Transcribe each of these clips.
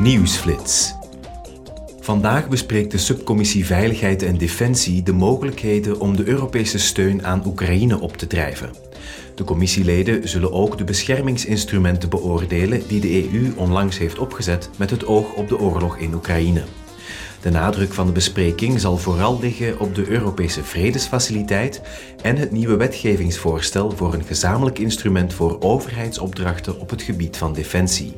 Nieuwsflits. Vandaag bespreekt de subcommissie Veiligheid en Defensie de mogelijkheden om de Europese steun aan Oekraïne op te drijven. De commissieleden zullen ook de beschermingsinstrumenten beoordelen die de EU onlangs heeft opgezet met het oog op de oorlog in Oekraïne. De nadruk van de bespreking zal vooral liggen op de Europese Vredesfaciliteit en het nieuwe wetgevingsvoorstel voor een gezamenlijk instrument voor overheidsopdrachten op het gebied van defensie.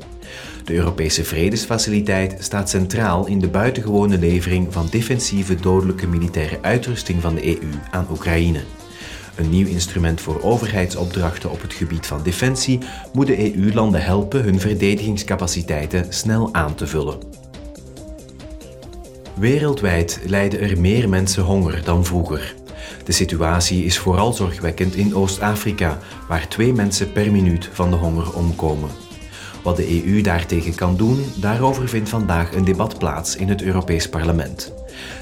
De Europese Vredesfaciliteit staat centraal in de buitengewone levering van defensieve dodelijke militaire uitrusting van de EU aan Oekraïne. Een nieuw instrument voor overheidsopdrachten op het gebied van defensie moet de EU-landen helpen hun verdedigingscapaciteiten snel aan te vullen. Wereldwijd lijden er meer mensen honger dan vroeger. De situatie is vooral zorgwekkend in Oost-Afrika, waar twee mensen per minuut van de honger omkomen. Wat de EU daartegen kan doen, daarover vindt vandaag een debat plaats in het Europees Parlement.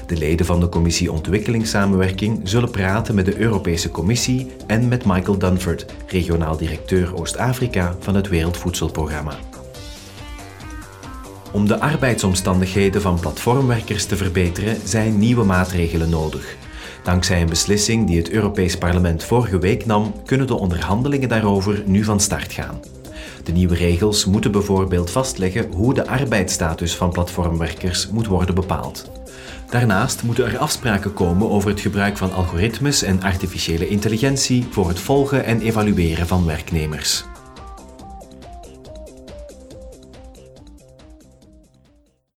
De leden van de Commissie Ontwikkelingssamenwerking zullen praten met de Europese Commissie en met Michael Dunford, regionaal directeur Oost-Afrika van het Wereldvoedselprogramma. Om de arbeidsomstandigheden van platformwerkers te verbeteren zijn nieuwe maatregelen nodig. Dankzij een beslissing die het Europees Parlement vorige week nam, kunnen de onderhandelingen daarover nu van start gaan. De nieuwe regels moeten bijvoorbeeld vastleggen hoe de arbeidsstatus van platformwerkers moet worden bepaald. Daarnaast moeten er afspraken komen over het gebruik van algoritmes en artificiële intelligentie voor het volgen en evalueren van werknemers.